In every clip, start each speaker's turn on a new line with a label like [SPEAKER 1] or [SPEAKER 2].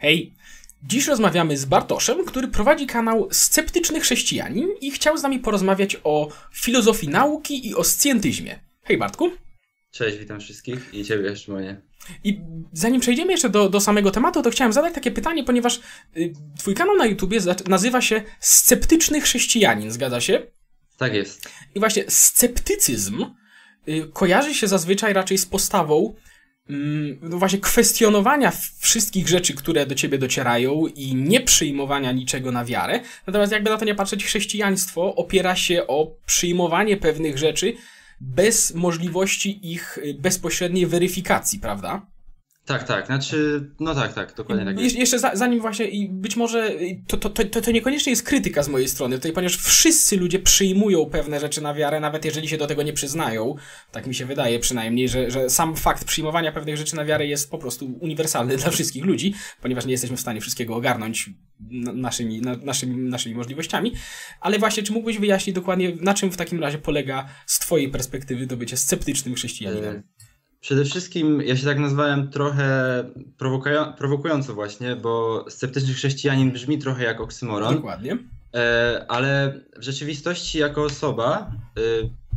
[SPEAKER 1] Hej! Dziś rozmawiamy z Bartoszem, który prowadzi kanał Sceptyczny Chrześcijanin i chciał z nami porozmawiać o filozofii nauki i o scjentyzmie. Hej Bartku!
[SPEAKER 2] Cześć, witam wszystkich i Ciebie jeszcze moje.
[SPEAKER 1] I zanim przejdziemy jeszcze do, do samego tematu, to chciałem zadać takie pytanie, ponieważ y, Twój kanał na YouTubie nazywa się Sceptyczny Chrześcijanin, zgadza się?
[SPEAKER 2] Tak jest.
[SPEAKER 1] I właśnie sceptycyzm y, kojarzy się zazwyczaj raczej z postawą no właśnie kwestionowania wszystkich rzeczy, które do ciebie docierają i nie przyjmowania niczego na wiarę. Natomiast jakby na to nie patrzeć, chrześcijaństwo opiera się o przyjmowanie pewnych rzeczy bez możliwości ich y, bezpośredniej weryfikacji, prawda?
[SPEAKER 2] Tak, tak, znaczy, no tak, tak, dokładnie tak. Jest.
[SPEAKER 1] Jeszcze za, zanim właśnie, i być może to, to, to, to niekoniecznie jest krytyka z mojej strony, tutaj, ponieważ wszyscy ludzie przyjmują pewne rzeczy na wiarę, nawet jeżeli się do tego nie przyznają, tak mi się wydaje przynajmniej, że, że sam fakt przyjmowania pewnych rzeczy na wiarę jest po prostu uniwersalny dla wszystkich ludzi, ponieważ nie jesteśmy w stanie wszystkiego ogarnąć naszymi, na, naszymi, naszymi możliwościami, ale właśnie, czy mógłbyś wyjaśnić dokładnie, na czym w takim razie polega z twojej perspektywy to bycie sceptycznym chrześcijaninem?
[SPEAKER 2] Przede wszystkim ja się tak nazwałem trochę prowokująco właśnie, bo sceptyczny chrześcijanin brzmi trochę jak oksymoron.
[SPEAKER 1] Dokładnie.
[SPEAKER 2] E, ale w rzeczywistości jako osoba, e,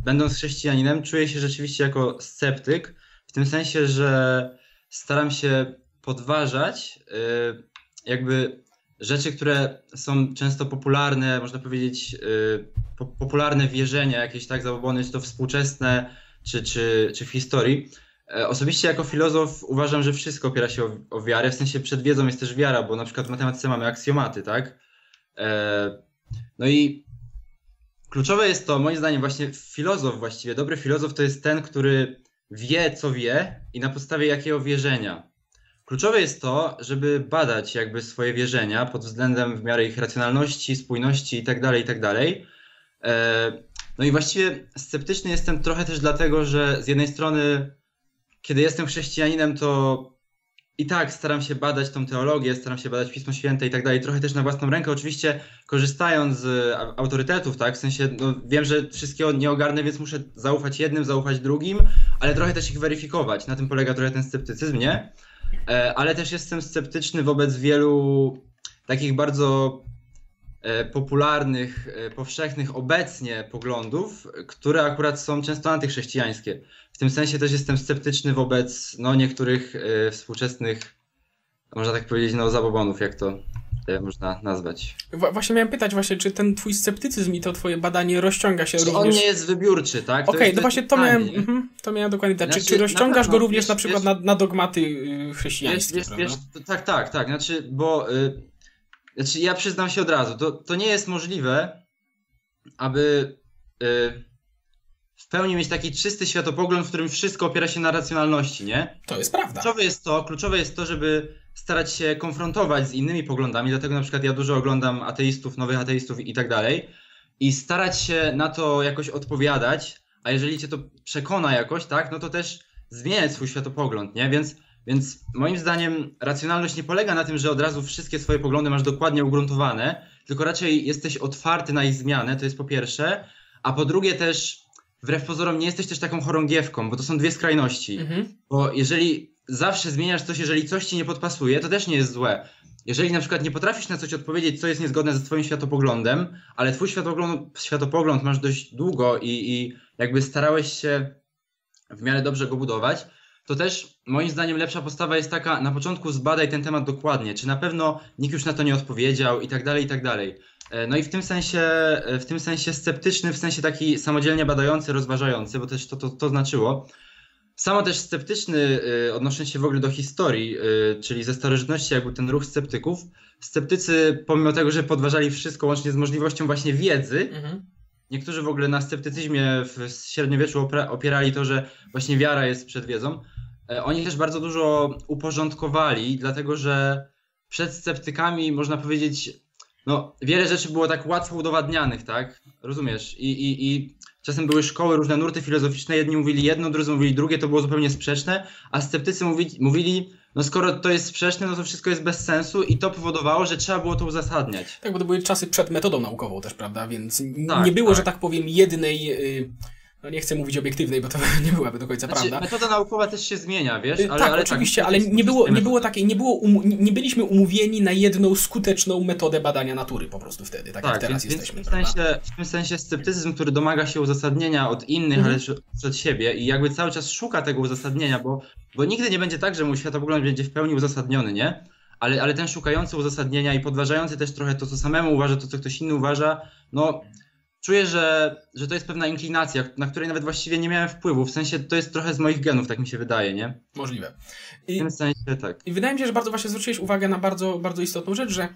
[SPEAKER 2] będąc chrześcijaninem, czuję się rzeczywiście jako sceptyk, w tym sensie, że staram się podważać e, jakby rzeczy, które są często popularne, można powiedzieć, popularne wierzenia, jakieś tak zabobony, czy to współczesne, czy, czy, czy w historii osobiście jako filozof uważam, że wszystko opiera się o, o, wiarę, w sensie przed wiedzą jest też wiara, bo na przykład w matematyce mamy aksjomaty, tak? E, no i kluczowe jest to, moim zdaniem, właśnie filozof właściwie, dobry filozof to jest ten, który wie, co wie i na podstawie jakiego wierzenia. Kluczowe jest to, żeby badać jakby swoje wierzenia pod względem w miarę ich racjonalności, spójności itd., tak itd. Tak e, no i właściwie sceptyczny jestem trochę też dlatego, że z jednej strony kiedy jestem chrześcijaninem, to i tak staram się badać tą teologię, staram się badać Pismo Święte i tak dalej, trochę też na własną rękę, oczywiście korzystając z autorytetów, tak, w sensie no, wiem, że wszystkiego nie ogarnę, więc muszę zaufać jednym, zaufać drugim, ale trochę też ich weryfikować, na tym polega trochę ten sceptycyzm, nie? E, ale też jestem sceptyczny wobec wielu takich bardzo popularnych, e, powszechnych obecnie poglądów, które akurat są często antychrześcijańskie. W tym sensie też jestem sceptyczny wobec no, niektórych y, współczesnych, można tak powiedzieć, no, zabobonów, jak to można nazwać.
[SPEAKER 1] Właśnie miałem pytać właśnie, czy ten twój sceptycyzm i to twoje badanie rozciąga się
[SPEAKER 2] czy
[SPEAKER 1] również...
[SPEAKER 2] on nie jest wybiórczy, tak?
[SPEAKER 1] Okej, okay, no właśnie to miałem, mm, to miałem dokładnie tak. Znaczy, czy, czy rozciągasz go również wiesz, na przykład wiesz, na, na, dogmaty y, chrześcijańskie, wiesz, wiesz,
[SPEAKER 2] Tak, tak, tak. Znaczy, bo y, znaczy ja przyznam się od razu, to, to nie jest możliwe, aby... Y, w pełni mieć taki czysty światopogląd, w którym wszystko opiera się na racjonalności, nie?
[SPEAKER 1] To jest prawda.
[SPEAKER 2] Kluczowe jest to, kluczowe jest to, żeby starać się konfrontować z innymi poglądami, dlatego na przykład ja dużo oglądam ateistów, nowych ateistów i tak dalej i starać się na to jakoś odpowiadać, a jeżeli cię to przekona jakoś, tak, no to też zmieniać swój światopogląd, nie? Więc, więc moim zdaniem racjonalność nie polega na tym, że od razu wszystkie swoje poglądy masz dokładnie ugruntowane, tylko raczej jesteś otwarty na ich zmianę, to jest po pierwsze, a po drugie też wbrew pozorom nie jesteś też taką chorągiewką, bo to są dwie skrajności. Mhm. Bo jeżeli zawsze zmieniasz coś, jeżeli coś ci nie podpasuje, to też nie jest złe. Jeżeli na przykład nie potrafisz na coś odpowiedzieć, co jest niezgodne ze twoim światopoglądem, ale twój światopogląd, światopogląd masz dość długo i, i jakby starałeś się w miarę dobrze go budować, to też moim zdaniem lepsza postawa jest taka, na początku zbadaj ten temat dokładnie, czy na pewno nikt już na to nie odpowiedział i tak dalej, i tak dalej. E, no i w tym sensie, e, w tym sensie sceptyczny, w sensie taki samodzielnie badający, rozważający, bo też to, to, to znaczyło. Samo też sceptyczny, e, odnosząc się w ogóle do historii, czyli ze starożytności, jak był ten ruch sceptyków, sceptycy, pomimo tego, że podważali wszystko łącznie z możliwością właśnie wiedzy, mhm. niektórzy w ogóle na sceptycyzmie w średniowieczu opierali to, że właśnie wiara jest przed wiedzą, oni też bardzo dużo uporządkowali, dlatego że przed sceptykami, można powiedzieć, no, wiele rzeczy było tak łatwo udowadnianych, tak? Rozumiesz? I, i, i czasem były szkoły, różne nurty filozoficzne, jedni mówili jedno, drudzy mówili drugie, to było zupełnie sprzeczne, a sceptycy mówili, mówili no skoro to jest sprzeczne, no to wszystko jest bez sensu i to powodowało, że trzeba było to uzasadniać.
[SPEAKER 1] Tak, bo to były czasy przed metodą naukową też, prawda? Więc tak, nie było, tak. że tak powiem, jednej... No nie chcę mówić obiektywnej, bo to nie byłaby do końca
[SPEAKER 2] Znaczy,
[SPEAKER 1] prawda.
[SPEAKER 2] metoda naukowa też się zmienia, wiesz?
[SPEAKER 1] Y,
[SPEAKER 2] Ale,
[SPEAKER 1] tak,
[SPEAKER 2] ale
[SPEAKER 1] oczywiście,
[SPEAKER 2] tak,
[SPEAKER 1] ale nie było, nie było takiej, nie, było umu, nie byliśmy umówieni na jedną skuteczną metodę badania natury po prostu wtedy, tak, jak
[SPEAKER 2] Tak,
[SPEAKER 1] teraz
[SPEAKER 2] więc,
[SPEAKER 1] jesteśmy.
[SPEAKER 2] więc w, tym sensie, w tym sensie sceptycyzm, który domaga się uzasadnienia od innych,
[SPEAKER 1] Mhm.
[SPEAKER 2] ale też przed siebie i jakby cały czas szuka tego uzasadnienia, bo, bo nigdy nie będzie tak, że mój światopogląd będzie w pełni uzasadniony, nie? Ale, ale ten szukający uzasadnienia i podważający też trochę to, co samemu uważa, to, co ktoś inny uważa, no czuję, że, że to jest pewna inklinacja, na której nawet właściwie nie miałem wpływu. W sensie to jest trochę z moich genów, tak mi się wydaje, nie?
[SPEAKER 1] Możliwe.
[SPEAKER 2] W
[SPEAKER 1] I,
[SPEAKER 2] tym sensie tak.
[SPEAKER 1] I wydaje mi się, że bardzo właśnie zwróciłeś uwagę na bardzo, bardzo istotną rzecz, że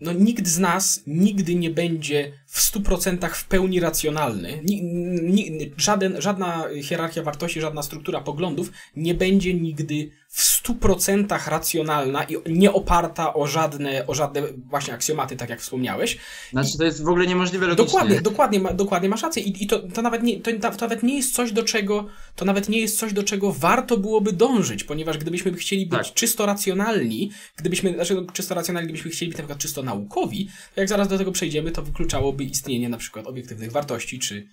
[SPEAKER 1] no, nikt z nas nigdy nie będzie w 100% w pełni racjonalny. Ni, ni, żaden, żadna hierarchia wartości, żadna struktura poglądów nie będzie nigdy w 100% racjonalna i nie oparta o żadne, o żadne właśnie aksjomaty, tak jak wspomniałeś.
[SPEAKER 2] Znaczy to jest w ogóle niemożliwe logicznie.
[SPEAKER 1] Dokładnie, dokładnie, ma, dokładnie masz rację. I, i to, to, nawet nie, to, to nawet nie jest coś, do czego, to nawet nie jest coś, do czego warto byłoby dążyć, ponieważ gdybyśmy chcieli być
[SPEAKER 2] Tak.
[SPEAKER 1] czysto racjonalni, gdybyśmy, znaczy no, czysto racjonalni, gdybyśmy chcieli być na przykład czysto naukowi, to jak zaraz do tego przejdziemy, to wykluczałoby istnienie na przykład obiektywnych wartości, czy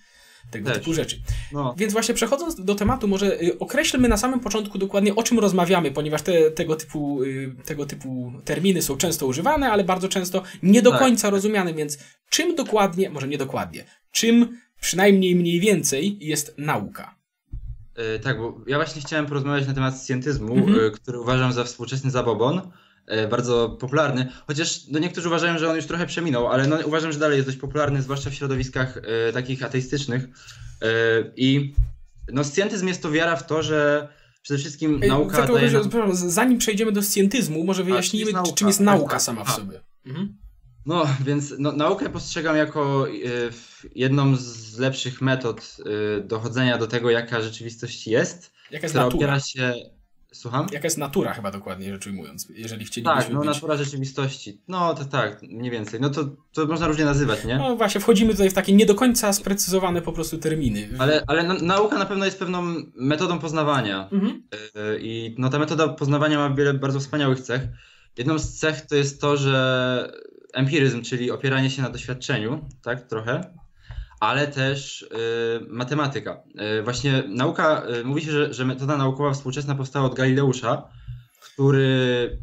[SPEAKER 1] tego
[SPEAKER 2] Też.
[SPEAKER 1] typu rzeczy.
[SPEAKER 2] No.
[SPEAKER 1] Więc właśnie przechodząc do tematu, może y, określmy na samym początku dokładnie o czym rozmawiamy, ponieważ te, tego, typu, y, tego typu terminy są często używane, ale bardzo często nie do
[SPEAKER 2] Tak.
[SPEAKER 1] końca rozumiane, więc czym dokładnie, może nie dokładnie, czym przynajmniej mniej więcej jest nauka?
[SPEAKER 2] E, tak, bo ja właśnie chciałem porozmawiać na temat scjentyzmu,
[SPEAKER 1] Mhm.
[SPEAKER 2] który uważam za współczesny zabobon, bardzo popularny, chociaż no, niektórzy uważają, że on już trochę przeminął, ale no, uważam, że dalej jest dość popularny, zwłaszcza w środowiskach e, takich ateistycznych. E, I no, scjentyzm jest to wiara w to, że przede wszystkim
[SPEAKER 1] Ej,
[SPEAKER 2] nauka
[SPEAKER 1] tak,
[SPEAKER 2] daje nam...
[SPEAKER 1] Zanim przejdziemy do scjentyzmu, może wyjaśnijmy,
[SPEAKER 2] czym jest
[SPEAKER 1] czy- czym jest
[SPEAKER 2] nauka? Tak,
[SPEAKER 1] sama w
[SPEAKER 2] tak.
[SPEAKER 1] sobie. Mhm.
[SPEAKER 2] No, więc no, naukę postrzegam jako e, w- jedną z lepszych metod e, dochodzenia do tego, jaka rzeczywistość jest,
[SPEAKER 1] Jaka jest
[SPEAKER 2] która
[SPEAKER 1] natura?
[SPEAKER 2] opiera się... Słucham?
[SPEAKER 1] Jaka jest natura chyba dokładnie rzecz ujmując, jeżeli chcielibyśmy
[SPEAKER 2] Tak, no
[SPEAKER 1] być...
[SPEAKER 2] natura rzeczywistości. No to tak, mniej więcej. No to, to można różnie nazywać, nie?
[SPEAKER 1] No właśnie, wchodzimy tutaj w takie nie do końca sprecyzowane po prostu terminy.
[SPEAKER 2] Ale, ale na, nauka na pewno jest pewną metodą poznawania.
[SPEAKER 1] Mhm.
[SPEAKER 2] Yy, I no, ta metoda poznawania ma wiele bardzo wspaniałych cech. Jedną z cech to jest to, że empiryzm, czyli opieranie się na doświadczeniu, tak, trochę, ale też yy, matematyka. Yy, właśnie nauka, yy, mówi się, że, że metoda naukowa współczesna powstała od Galileusza, który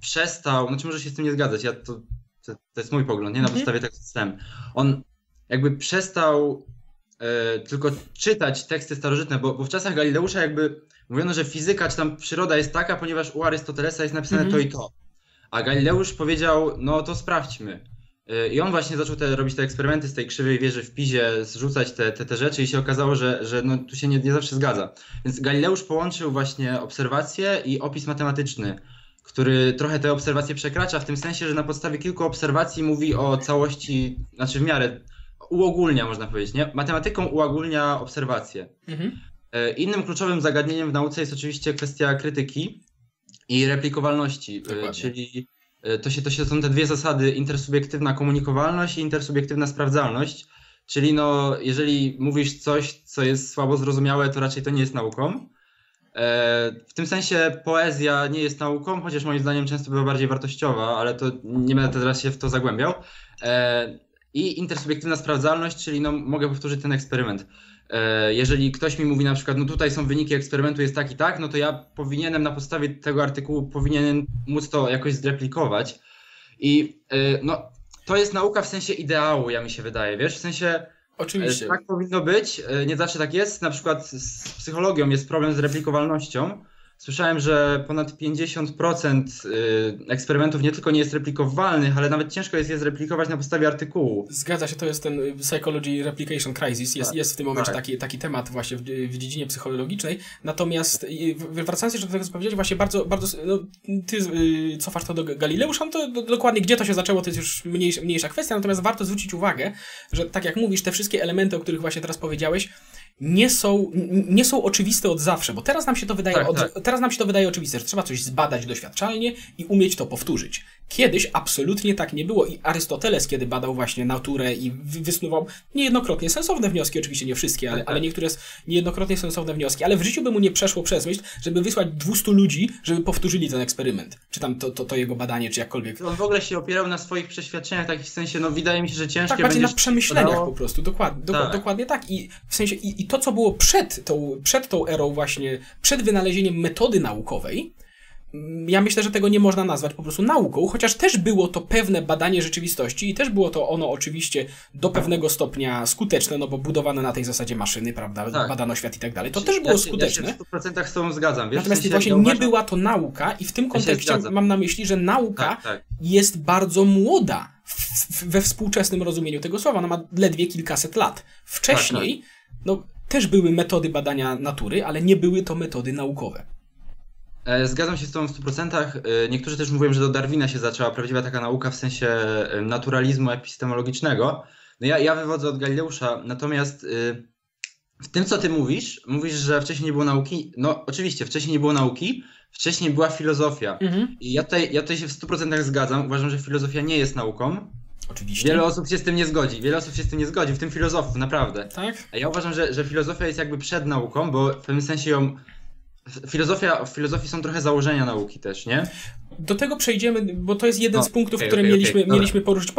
[SPEAKER 2] przestał, znaczy może się z tym nie zgadzać, ja to, to, to jest mój pogląd, nie na
[SPEAKER 1] Mhm.
[SPEAKER 2] podstawie tego systemu. On jakby przestał e, tylko czytać teksty starożytne, bo, bo w czasach Galileusza jakby mówiono, że fizyka czy tam przyroda jest taka, ponieważ u Arystotelesa jest napisane
[SPEAKER 1] Mhm.
[SPEAKER 2] to i to. A Galileusz powiedział, no to sprawdźmy. E, I on właśnie zaczął te, robić te eksperymenty z tej krzywej wieży w Pizie, zrzucać te, te, te rzeczy i się okazało, że, że no, tu się nie, nie zawsze zgadza. Więc Galileusz połączył właśnie obserwacje i opis matematyczny, który trochę te obserwacje przekracza, w tym sensie, że na podstawie kilku obserwacji mówi o całości, znaczy w miarę uogólnia, można powiedzieć, nie? Matematyką uogólnia obserwacje.
[SPEAKER 1] Mhm.
[SPEAKER 2] E, Innym kluczowym zagadnieniem w nauce jest oczywiście kwestia krytyki i replikowalności, e,
[SPEAKER 1] Dokładnie.
[SPEAKER 2] czyli to, się, to się są te dwie zasady, intersubiektywna komunikowalność i intersubiektywna sprawdzalność, czyli no, jeżeli mówisz coś, co jest słabo zrozumiałe, to raczej to nie jest nauką. E, W tym sensie poezja nie jest nauką, chociaż moim zdaniem często bywa bardziej wartościowa, ale to nie będę teraz się w to zagłębiał. E, I intersubiektywna sprawdzalność, czyli no, mogę powtórzyć ten eksperyment. E, Jeżeli ktoś mi mówi na przykład, no tutaj są wyniki eksperymentu, jest tak i tak, no to ja powinienem na podstawie tego artykułu powinienem móc to jakoś zreplikować. I e, no, to jest nauka w sensie ideału, ja mi się wydaje, wiesz, w sensie
[SPEAKER 1] Oczywiście.
[SPEAKER 2] E, Tak powinno być, nie zawsze tak jest. Na przykład z psychologią jest problem z replikowalnością. Słyszałem, że ponad 50% y, eksperymentów nie tylko nie jest replikowalnych, ale nawet ciężko jest je zreplikować na podstawie artykułu.
[SPEAKER 1] Zgadza się, to jest ten y, Psychology Replication Crisis. Jest,
[SPEAKER 2] Tak,
[SPEAKER 1] jest w tym momencie
[SPEAKER 2] tak.
[SPEAKER 1] taki, taki temat właśnie w, w dziedzinie psychologicznej. Natomiast y, wracając jeszcze do tego, co powiedziałeś, właśnie bardzo, bardzo no, ty cofasz to do Galileusza, no to do, dokładnie gdzie to się zaczęło, to jest już mniejsza, mniejsza kwestia, natomiast warto zwrócić uwagę, że tak jak mówisz, te wszystkie elementy, o których właśnie teraz powiedziałeś, nie są, nie są oczywiste od zawsze, bo teraz nam się to wydaje,
[SPEAKER 2] Tak,
[SPEAKER 1] od,
[SPEAKER 2] tak.
[SPEAKER 1] teraz nam się to wydaje oczywiste, że trzeba coś zbadać doświadczalnie i umieć to powtórzyć. Kiedyś absolutnie tak nie było i Arystoteles, kiedy badał właśnie naturę i wysnuwał niejednokrotnie sensowne wnioski, oczywiście nie wszystkie, ale, ale niektóre niejednokrotnie sensowne wnioski, ale w życiu by mu nie przeszło przez myśl, żeby wysłać 200 ludzi, żeby powtórzyli ten eksperyment, czy tam to, to, to jego badanie, czy jakkolwiek.
[SPEAKER 2] On w ogóle się opierał na swoich przeświadczeniach, takich w sensie, no wydaje mi się, że ciężkie
[SPEAKER 1] Tak, bardziej na przemyśleniach po prostu, dokładnie, tak. dokładnie tak. I w sensie, i, i to, co było przed tą, przed tą erą właśnie, przed wynalezieniem metody naukowej, ja myślę, że tego nie można nazwać po prostu nauką, chociaż też było to pewne badanie rzeczywistości i też było to ono oczywiście do pewnego stopnia skuteczne, no bo budowane na tej zasadzie maszyny, prawda, tak. badano świat i tak dalej. To też było
[SPEAKER 2] ja
[SPEAKER 1] skuteczne.
[SPEAKER 2] Ja się w 100% z tobą zgadzam. Wiesz,
[SPEAKER 1] Natomiast w sensie właśnie ja uważam... nie była to nauka i w tym kontekście ja mam na myśli, że nauka tak, tak. jest bardzo młoda w, we współczesnym rozumieniu tego słowa. Ona ma ledwie kilkaset lat. Wcześniej, tak, tak. no też były metody badania natury, ale nie były to metody naukowe.
[SPEAKER 2] E, zgadzam się z Tobą w 100%. E, niektórzy też mówią, że do Darwina się zaczęła prawdziwa taka nauka w sensie e, naturalizmu epistemologicznego. No ja, ja wywodzę od Galileusza, natomiast w tym, co Ty mówisz, mówisz, że wcześniej nie było nauki. No oczywiście, wcześniej nie było nauki, wcześniej była filozofia. Mhm. I ja tutaj, ja tutaj się w 100% zgadzam. Uważam, że filozofia nie jest nauką.
[SPEAKER 1] Oczywiście.
[SPEAKER 2] Wiele osób się z tym nie zgodzi. Wiele osób się z tym nie zgodzi, w tym filozofów, naprawdę.
[SPEAKER 1] Tak?
[SPEAKER 2] A ja uważam, że, że filozofia jest jakby przed nauką, bo w pewnym sensie ją Filozofia, w filozofii są trochę założenia nauki też, nie?
[SPEAKER 1] Do tego przejdziemy, bo to jest jeden no, z punktów, okay, które okay, mieliśmy, okay, mieliśmy poruszyć.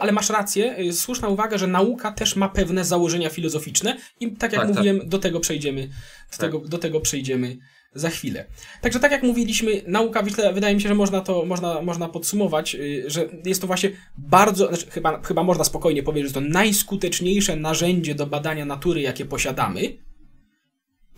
[SPEAKER 1] Ale masz rację, y, słuszna uwaga, że nauka też ma pewne założenia filozoficzne i tak jak tak, mówiłem, tak. do tego przejdziemy, tak. tego, do tego przejdziemy za chwilę. Także tak jak mówiliśmy, nauka, wydaje mi się, że można to można, można podsumować, y, że jest to właśnie bardzo, znaczy chyba, chyba można spokojnie powiedzieć, że to najskuteczniejsze narzędzie do badania natury, jakie posiadamy,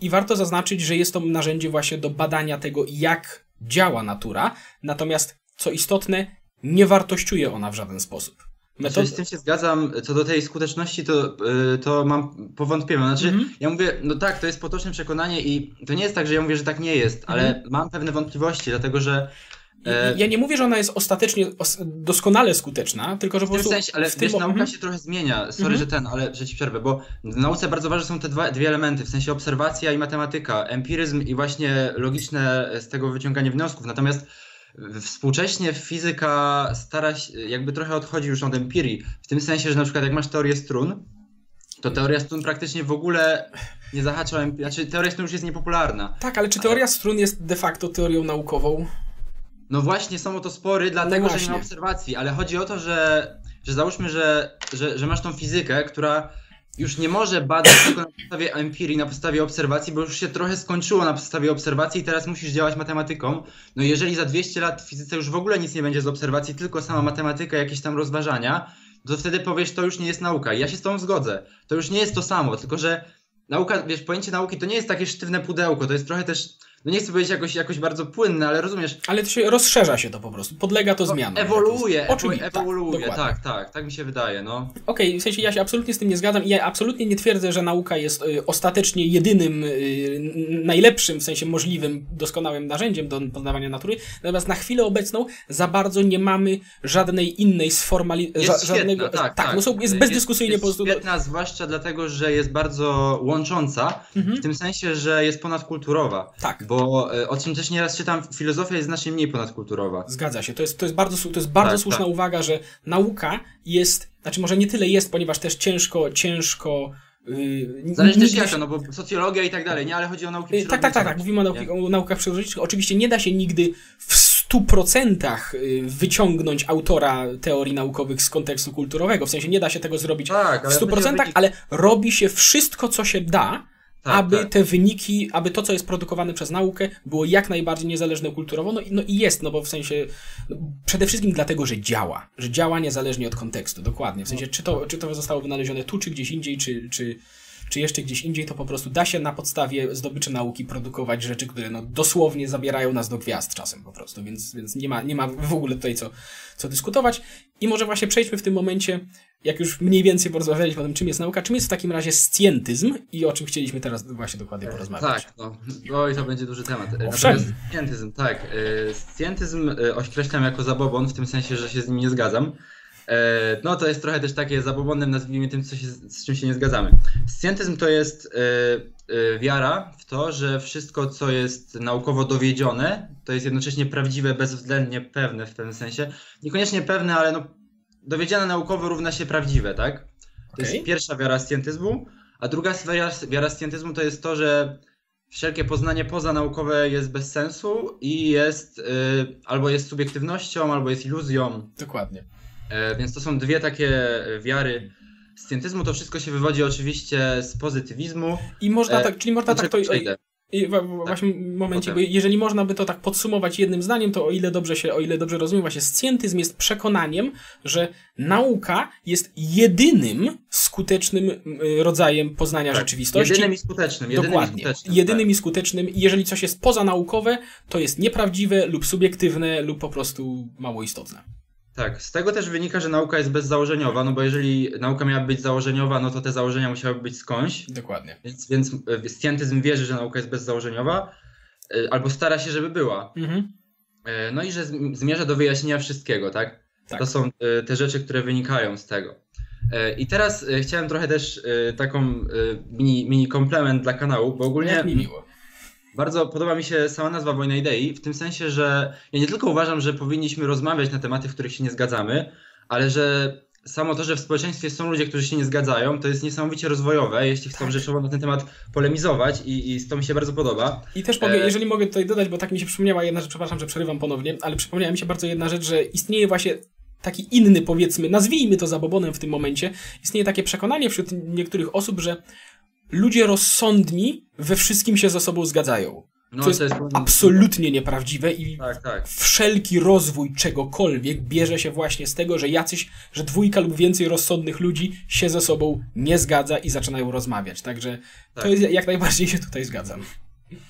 [SPEAKER 1] i warto zaznaczyć, że jest to narzędzie właśnie do badania tego, jak działa natura, natomiast co istotne, nie wartościuje ona w żaden sposób.
[SPEAKER 2] Metod... z tym się zgadzam. Co do tej skuteczności, to, yy, to mam powątpienia. Znaczy, mm -hmm. ja mówię, no tak, to jest potoczne przekonanie i to nie jest tak, że ja mówię, że tak nie jest, ale mm -hmm. mam pewne wątpliwości, dlatego że
[SPEAKER 1] E, ja nie mówię, że ona jest ostatecznie doskonale skuteczna, tylko że po prostu.
[SPEAKER 2] W sensie, ale w wiesz, nauka mhm. się trochę zmienia. Sorry, mhm. że ten, ale że ci przerwę, bo w nauce bardzo ważne są te dwa, dwie elementy, w sensie obserwacja i matematyka, empiryzm i właśnie logiczne z tego wyciąganie wniosków. Natomiast współcześnie fizyka stara się, jakby trochę odchodzi już od empirii, w tym sensie, że na przykład jak masz teorię strun, to teoria strun praktycznie w ogóle nie zahacza, znaczy teoria strun już jest niepopularna.
[SPEAKER 1] Tak, ale czy teoria ale... strun jest de facto teorią naukową?
[SPEAKER 2] No właśnie, są o to spory, dlatego no że nie ma obserwacji, ale chodzi o to, że, że załóżmy, że, że, że masz tą fizykę, która już nie może badać tylko na podstawie empirii, na podstawie obserwacji, bo już się trochę skończyło na podstawie obserwacji i teraz musisz działać matematyką. No jeżeli za 200 lat w fizyce już w ogóle nic nie będzie z obserwacji, tylko sama matematyka, jakieś tam rozważania, to wtedy powiesz, to już nie jest nauka. I ja się z tą zgodzę. To już nie jest to samo, tylko że nauka, wiesz, pojęcie nauki to nie jest takie sztywne pudełko, to jest trochę też no nie chcę powiedzieć jakoś, jakoś bardzo płynne, ale rozumiesz.
[SPEAKER 1] Ale to się rozszerza się to po prostu, podlega to no, zmianom.
[SPEAKER 2] Ewoluuje, Oczywiście, ewoluuje, tak, tak, tak, tak mi się wydaje, no.
[SPEAKER 1] Okej, okay, w sensie ja się absolutnie z tym nie zgadzam i ja absolutnie nie twierdzę, że nauka jest y, ostatecznie jedynym, y, najlepszym, w sensie możliwym, doskonałym narzędziem do poznawania natury, natomiast na chwilę obecną za bardzo nie mamy żadnej innej sformalizacji.
[SPEAKER 2] Żadnego, świetna, tak, tak,
[SPEAKER 1] tak. No są, jest bezdyskusyjnie jest,
[SPEAKER 2] jest po prostu. świetna, zwłaszcza dlatego, że jest bardzo łącząca, mhm. w tym sensie, że jest ponadkulturowa.
[SPEAKER 1] Tak.
[SPEAKER 2] Bo e, o czym też nieraz czytam, filozofia jest znacznie mniej ponadkulturowa.
[SPEAKER 1] Zgadza się. To jest, to jest bardzo, to jest bardzo tak, słuszna tak. uwaga, że nauka jest, znaczy może nie tyle jest, ponieważ też ciężko, ciężko
[SPEAKER 2] Yy, Zależy też jaka, no bo socjologia i tak dalej, nie? Ale chodzi o nauki
[SPEAKER 1] Tak, tak, tak, tak. Mówimy o, nauki, o naukach przyrodniczych. Oczywiście nie da się nigdy w 100% y, wyciągnąć autora teorii naukowych z kontekstu kulturowego. W sensie nie da się tego zrobić tak, w 100%, ale robi się wszystko, co się da, tak, aby tak. te wyniki, aby to, co jest produkowane przez naukę, było jak najbardziej niezależne kulturowo. No, no i jest, no bo w sensie no, przede wszystkim dlatego, że działa. Że działa niezależnie od kontekstu, dokładnie. W sensie, czy to, czy to zostało wynalezione tu, czy gdzieś indziej, czy, czy, czy jeszcze gdzieś indziej, to po prostu da się na podstawie zdobyczy nauki produkować rzeczy, które no, dosłownie zabierają nas do gwiazd czasem po prostu, więc, więc nie, ma, nie ma w ogóle tutaj co, co dyskutować. I może właśnie przejdźmy w tym momencie, jak już mniej więcej porozmawialiśmy o tym, czym jest nauka, czym jest w takim razie scjentyzm i o czym chcieliśmy teraz właśnie dokładnie porozmawiać.
[SPEAKER 2] Tak, no, no i to będzie duży temat.
[SPEAKER 1] Owszem.
[SPEAKER 2] Scjentyzm, tak. E, scjentyzm e, określam jako zabobon, w tym sensie, że się z nim nie zgadzam. E, no to jest trochę też takie zabobonne, nazwijmy tym, co się, z czym się nie zgadzamy. Scjentyzm to jest e, e, wiara w to, że wszystko, co jest naukowo dowiedzione, to jest jednocześnie prawdziwe, bezwzględnie pewne w pewnym sensie. Niekoniecznie pewne, ale no, dowiedziane naukowo równa się prawdziwe, tak? To jest pierwsza wiara scjentyzmu, a druga wiara, wiara scjentyzmu to jest to, że wszelkie poznanie pozanaukowe jest bez sensu i jest y, albo jest subiektywnością, albo jest iluzją.
[SPEAKER 1] Dokładnie.
[SPEAKER 2] E, więc to są dwie takie e, wiary scjentyzmu. To wszystko się wywodzi oczywiście z pozytywizmu.
[SPEAKER 1] I można
[SPEAKER 2] E,
[SPEAKER 1] tak, czyli można tak to. I w, w, właśnie w momencie, bo
[SPEAKER 2] potem.
[SPEAKER 1] jeżeli można by to tak podsumować jednym zdaniem, to o ile dobrze się, o ile dobrze rozumiem, właśnie scjentyzm jest przekonaniem, że nauka jest jedynym skutecznym y, rodzajem poznania
[SPEAKER 2] Tak,
[SPEAKER 1] rzeczywistości.
[SPEAKER 2] Jedynym i skutecznym. Jedynym
[SPEAKER 1] Dokładnie.
[SPEAKER 2] I skutecznym,
[SPEAKER 1] jedynym
[SPEAKER 2] tak.
[SPEAKER 1] i skutecznym. I jeżeli coś jest pozanaukowe, to jest nieprawdziwe lub subiektywne lub po prostu mało istotne.
[SPEAKER 2] Tak, z tego też wynika, że nauka jest bezzałożeniowa, no bo jeżeli nauka miała być założeniowa, no to te założenia musiały być skądś.
[SPEAKER 1] Dokładnie.
[SPEAKER 2] Więc, więc e, scjentyzm wierzy, że nauka jest bezzałożeniowa, e, albo stara się, żeby była.
[SPEAKER 1] Mhm.
[SPEAKER 2] E, No i że zm- zmierza do wyjaśnienia wszystkiego, tak?
[SPEAKER 1] Tak.
[SPEAKER 2] To są te rzeczy, które wynikają z tego. I teraz chciałem trochę też taką mini, mini komplement dla kanału, bo ogólnie
[SPEAKER 1] Jak mi miło.
[SPEAKER 2] Bardzo podoba mi się sama nazwa Wojna Idei, w tym sensie, że ja nie tylko uważam, że powinniśmy rozmawiać na tematy, w których się nie zgadzamy, ale że samo to, że w społeczeństwie są ludzie, którzy się nie zgadzają, to jest niesamowicie rozwojowe, jeśli chcą
[SPEAKER 1] Tak.
[SPEAKER 2] rzeczowo na ten temat polemizować i, i to mi się bardzo podoba.
[SPEAKER 1] I też mogę,
[SPEAKER 2] E,
[SPEAKER 1] jeżeli mogę tutaj dodać, bo tak mi się przypomniała jedna rzecz, przepraszam, że przerywam ponownie, ale przypomniała mi się bardzo jedna rzecz, że istnieje właśnie taki inny, powiedzmy, nazwijmy to zabobonem w tym momencie, istnieje takie przekonanie wśród niektórych osób, że ludzie rozsądni we wszystkim się ze sobą zgadzają.
[SPEAKER 2] No,
[SPEAKER 1] Co jest absolutnie nieprawdziwe i
[SPEAKER 2] Tak, tak.
[SPEAKER 1] wszelki rozwój czegokolwiek bierze się właśnie z tego, że jacyś, że dwójka lub więcej rozsądnych ludzi się ze sobą nie zgadza i zaczynają rozmawiać. Także to
[SPEAKER 2] Tak.
[SPEAKER 1] jest jak najbardziej się tutaj zgadzam.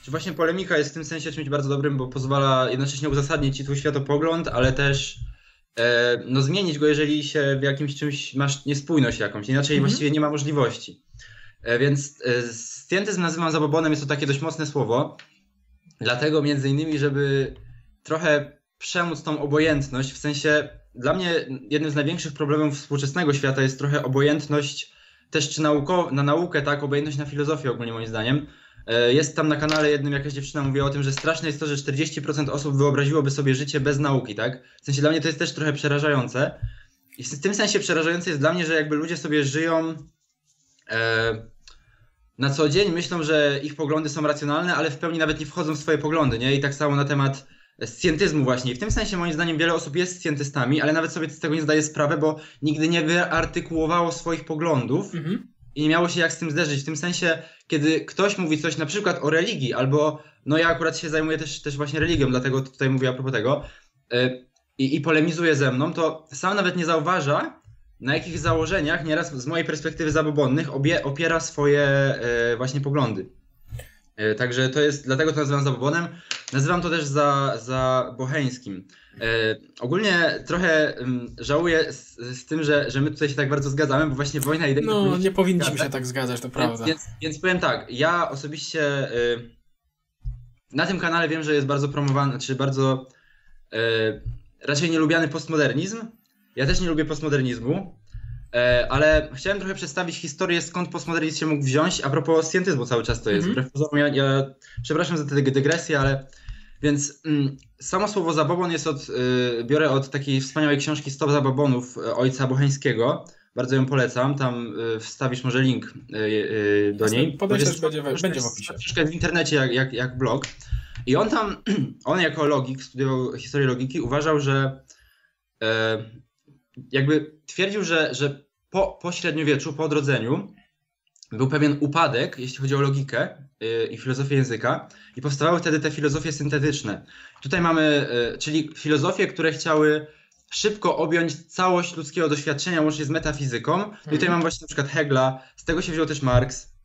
[SPEAKER 2] Czy właśnie polemika jest w tym sensie czymś bardzo dobrym, bo pozwala jednocześnie uzasadnić ci twój światopogląd, ale też e, no, zmienić go, jeżeli się w jakimś czymś masz niespójność jakąś. Inaczej
[SPEAKER 1] Mhm.
[SPEAKER 2] właściwie nie ma możliwości. E, więc e, scjentyzm nazywam zabobonem, jest to takie dość mocne słowo. Dlatego między innymi, żeby trochę przemóc tą obojętność, w sensie dla mnie jednym z największych problemów współczesnego świata jest trochę obojętność też czy nauko, na naukę, tak, obojętność na filozofię ogólnie moim zdaniem. E, Jest tam na kanale jednym jakaś dziewczyna mówiła o tym, że straszne jest to, że 40% osób wyobraziłoby sobie życie bez nauki, tak? W sensie dla mnie to jest też trochę przerażające. I w tym sensie przerażające jest dla mnie, że jakby ludzie sobie żyją na co dzień, myślą, że ich poglądy są racjonalne, ale w pełni nawet nie wchodzą w swoje poglądy, nie? I tak samo na temat scjentyzmu właśnie. I w tym sensie moim zdaniem wiele osób jest scjentystami, ale nawet sobie z tego nie zdaje sprawy, bo nigdy nie wyartykułowało swoich poglądów
[SPEAKER 1] Mhm.
[SPEAKER 2] i nie miało się jak z tym zderzyć. W tym sensie, kiedy ktoś mówi coś na przykład o religii, albo no ja akurat się zajmuję też, też właśnie religią, dlatego tutaj mówię a propos tego, yy, i, i polemizuje ze mną, to sam nawet nie zauważa, na jakich założeniach nieraz z mojej perspektywy zabobonnych obie, opiera swoje yy, właśnie poglądy. Yy, także to jest, dlatego to nazywam zabobonem. Nazywam to też za, za boheńskim. E, ogólnie trochę ym, żałuję z, z tym, że, że my tutaj się tak bardzo zgadzamy, bo właśnie wojna idei...
[SPEAKER 1] No, nie powinniśmy
[SPEAKER 2] zgadzać.
[SPEAKER 1] się tak zgadzać, to prawda.
[SPEAKER 2] więc, więc powiem tak, ja osobiście y, na tym kanale wiem, że jest bardzo promowany, czy bardzo y, raczej nielubiany postmodernizm. Ja też nie lubię postmodernizmu, e, ale chciałem trochę przedstawić historię, skąd postmodernizm się mógł wziąć, a propos scjentyzmu cały czas to jest.
[SPEAKER 1] Mhm.
[SPEAKER 2] Ja, ja przepraszam za tę dygresję, ale więc mm, samo słowo zabobon jest od, y, biorę od takiej wspaniałej książki Stop zabobonów y, ojca Bocheńskiego. Bardzo ją polecam, tam y, wstawisz może link y, y, do
[SPEAKER 1] Jasne,
[SPEAKER 2] niej. Bo jest-
[SPEAKER 1] będzie
[SPEAKER 2] książka
[SPEAKER 1] będzie w opisie.
[SPEAKER 2] Jest w internecie jak, jak, jak blog. I on tam, on jako logik, studiował historię logiki, uważał, że e, jakby twierdził, że, że po, po średniowieczu, po odrodzeniu był pewien upadek, jeśli chodzi o logikę y, i filozofię języka i powstawały wtedy te filozofie syntetyczne. Tutaj mamy, y, czyli filozofie, które chciały szybko objąć całość ludzkiego doświadczenia łącznie z metafizyką. I Tutaj
[SPEAKER 1] Mhm.
[SPEAKER 2] mam właśnie na przykład Hegla, z tego się wziął też Marx.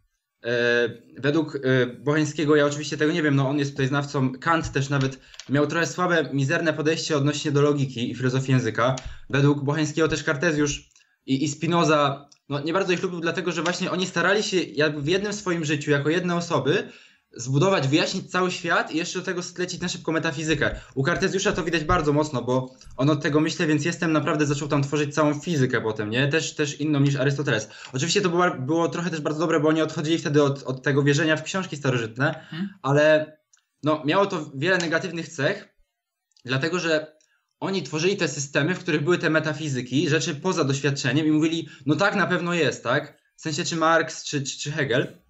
[SPEAKER 2] E, Według e, Bocheńskiego, ja oczywiście tego nie wiem, no on jest tutaj znawcą, Kant też nawet miał trochę słabe, mizerne podejście odnośnie do logiki i filozofii języka. Według Bocheńskiego też Kartezjusz i, i Spinoza, no nie bardzo ich lubił, dlatego że właśnie oni starali się jakby w jednym swoim życiu, jako jedne osoby, zbudować, wyjaśnić cały świat i jeszcze do tego sklecić na szybko metafizykę. U Kartezjusza to widać bardzo mocno, bo on od tego myślę, więc jestem naprawdę zaczął tam tworzyć całą fizykę potem, nie? Też, też inną niż Arystoteles. Oczywiście to było, było trochę też bardzo dobre, bo oni odchodzili wtedy od, od tego wierzenia w książki starożytne,
[SPEAKER 1] Hmm.
[SPEAKER 2] ale no, miało to wiele negatywnych cech, dlatego że oni tworzyli te systemy, w których były te metafizyki, rzeczy poza doświadczeniem i mówili, no tak na pewno jest, tak? W sensie czy Marx, czy, czy, czy Hegel.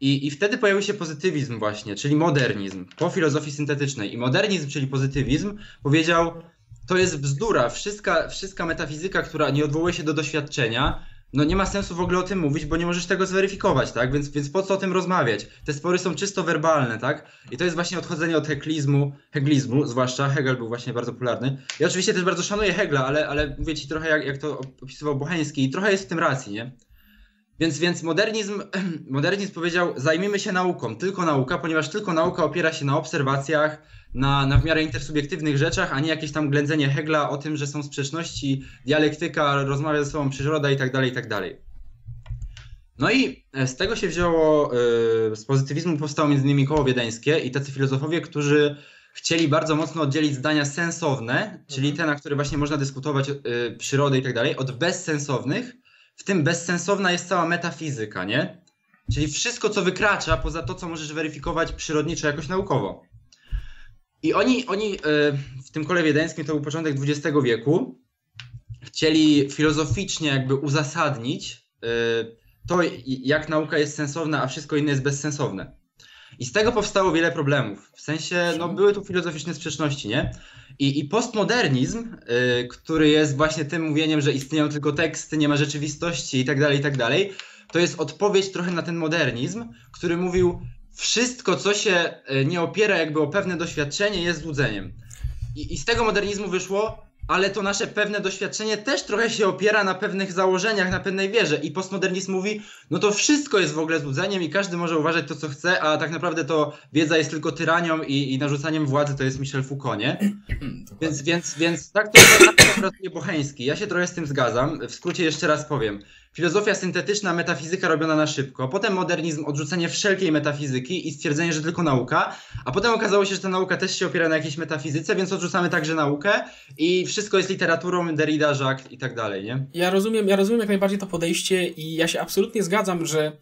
[SPEAKER 2] I, I wtedy pojawił się pozytywizm właśnie, czyli modernizm, po filozofii syntetycznej. I modernizm, czyli pozytywizm, powiedział, to jest bzdura, wszystka, wszystka metafizyka, która nie odwołuje się do doświadczenia, no nie ma sensu w ogóle o tym mówić, bo nie możesz tego zweryfikować, tak? Więc, więc po co o tym rozmawiać? Te spory są czysto werbalne, tak? I to jest właśnie odchodzenie od heglizmu, heglizmu, zwłaszcza Hegel był właśnie bardzo popularny. Ja oczywiście też bardzo szanuję Hegla, ale, ale mówię ci trochę jak, jak to opisywał Bocheński i trochę jest w tym racji, nie? Więc, więc modernizm, modernizm powiedział, zajmijmy się nauką, tylko nauka, ponieważ tylko nauka opiera się na obserwacjach, na, na w miarę intersubiektywnych rzeczach, a nie jakieś tam ględzenie Hegla o tym, że są sprzeczności, dialektyka, rozmawia ze sobą przyroda i tak dalej, i tak dalej. No i e, z tego się wzięło, yy, z pozytywizmu powstało między innymi koło wiedeńskie i tacy filozofowie, którzy chcieli bardzo mocno oddzielić zdania sensowne, czyli te, na które właśnie można dyskutować, yy, przyrodę i tak dalej, od bezsensownych, w tym bezsensowna jest cała metafizyka, nie? Czyli wszystko, co wykracza poza to, co możesz weryfikować przyrodniczo jakoś naukowo. I oni, oni e, w tym kole wiedeńskim, to był początek XX wieku, chcieli filozoficznie jakby uzasadnić e, to, jak nauka jest sensowna, a wszystko inne jest bezsensowne. I z tego powstało wiele problemów. W sensie, no były tu filozoficzne sprzeczności, nie? I, i postmodernizm, y, który jest właśnie tym mówieniem, że istnieją tylko teksty, nie ma rzeczywistości i tak dalej, i tak dalej, to jest odpowiedź trochę na ten modernizm, który mówił, wszystko, co się y, nie opiera jakby o pewne doświadczenie, jest złudzeniem. I, I z tego modernizmu wyszło, ale to nasze pewne doświadczenie też trochę się opiera na pewnych założeniach, na pewnej wierze. I postmodernizm mówi, no to wszystko jest w ogóle złudzeniem i każdy może uważać to, co chce, a tak naprawdę to wiedza jest tylko tyranią i, i narzucaniem władzy to jest Michel Foucault, nie? Więc, więc, więc tak to, tak to pracuje Bocheński. Ja się trochę z tym zgadzam. W skrócie jeszcze raz powiem. Filozofia syntetyczna, metafizyka robiona na szybko, potem modernizm, odrzucenie wszelkiej metafizyki i stwierdzenie, że tylko nauka, a potem okazało się, że ta nauka też się opiera na jakiejś metafizyce, więc odrzucamy także naukę i wszystko jest literaturą, Derrida, Jacques i tak dalej, nie?
[SPEAKER 1] Ja rozumiem, ja rozumiem jak najbardziej to podejście i ja się absolutnie zgadzam, że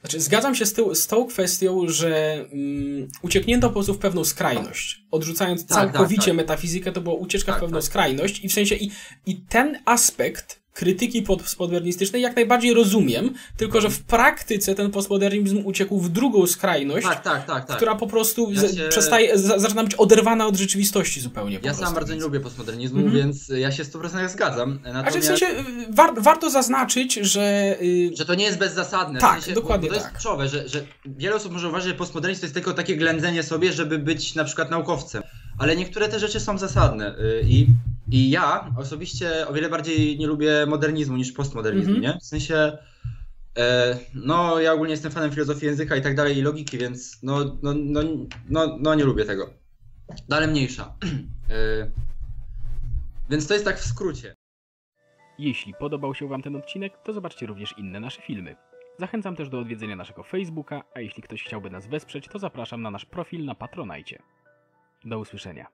[SPEAKER 1] znaczy, zgadzam się z, ty- z tą kwestią, że mm, ucieknięto po prostu w pewną skrajność. Odrzucając
[SPEAKER 2] Tak, tak,
[SPEAKER 1] całkowicie
[SPEAKER 2] tak.
[SPEAKER 1] metafizykę, to była ucieczka w
[SPEAKER 2] Tak,
[SPEAKER 1] pewną
[SPEAKER 2] tak.
[SPEAKER 1] skrajność i w sensie i, i ten aspekt krytyki pod- postmodernistycznej jak najbardziej rozumiem, tylko że w praktyce ten postmodernizm uciekł w drugą skrajność,
[SPEAKER 2] Tak, tak, tak, tak.
[SPEAKER 1] która po prostu
[SPEAKER 2] Ja
[SPEAKER 1] z-
[SPEAKER 2] się-
[SPEAKER 1] przestaje, z- zaczyna być oderwana od rzeczywistości zupełnie.
[SPEAKER 2] Ja sam bardzo nie
[SPEAKER 1] więc-
[SPEAKER 2] lubię postmodernizmu,
[SPEAKER 1] Mhm.
[SPEAKER 2] więc ja się 100% zgadzam.
[SPEAKER 1] Znaczy
[SPEAKER 2] Natomiast,
[SPEAKER 1] w sensie y, war, warto zaznaczyć, że y,
[SPEAKER 2] że to nie jest bezzasadne.
[SPEAKER 1] Tak,
[SPEAKER 2] w sensie,
[SPEAKER 1] dokładnie
[SPEAKER 2] bo, bo to
[SPEAKER 1] tak.
[SPEAKER 2] jest kluczowe, że, że wiele osób może uważać, że postmodernizm to jest tylko takie ględzenie sobie, żeby być na przykład naukowcem. Ale niektóre te rzeczy są zasadne. y, I, i ja osobiście o wiele bardziej nie lubię modernizmu niż postmodernizmu,
[SPEAKER 1] Mhm.
[SPEAKER 2] nie? W sensie. E, no, ja ogólnie jestem fanem filozofii języka i tak dalej i logiki, więc no, no, no, no, no nie lubię tego. No ale mniejsza. E, więc to jest tak w skrócie.
[SPEAKER 3] Jeśli podobał się Wam ten odcinek, to zobaczcie również inne nasze filmy. Zachęcam też do odwiedzenia naszego Facebooka, a jeśli ktoś chciałby nas wesprzeć, to zapraszam na nasz profil na Patronajcie. Do usłyszenia.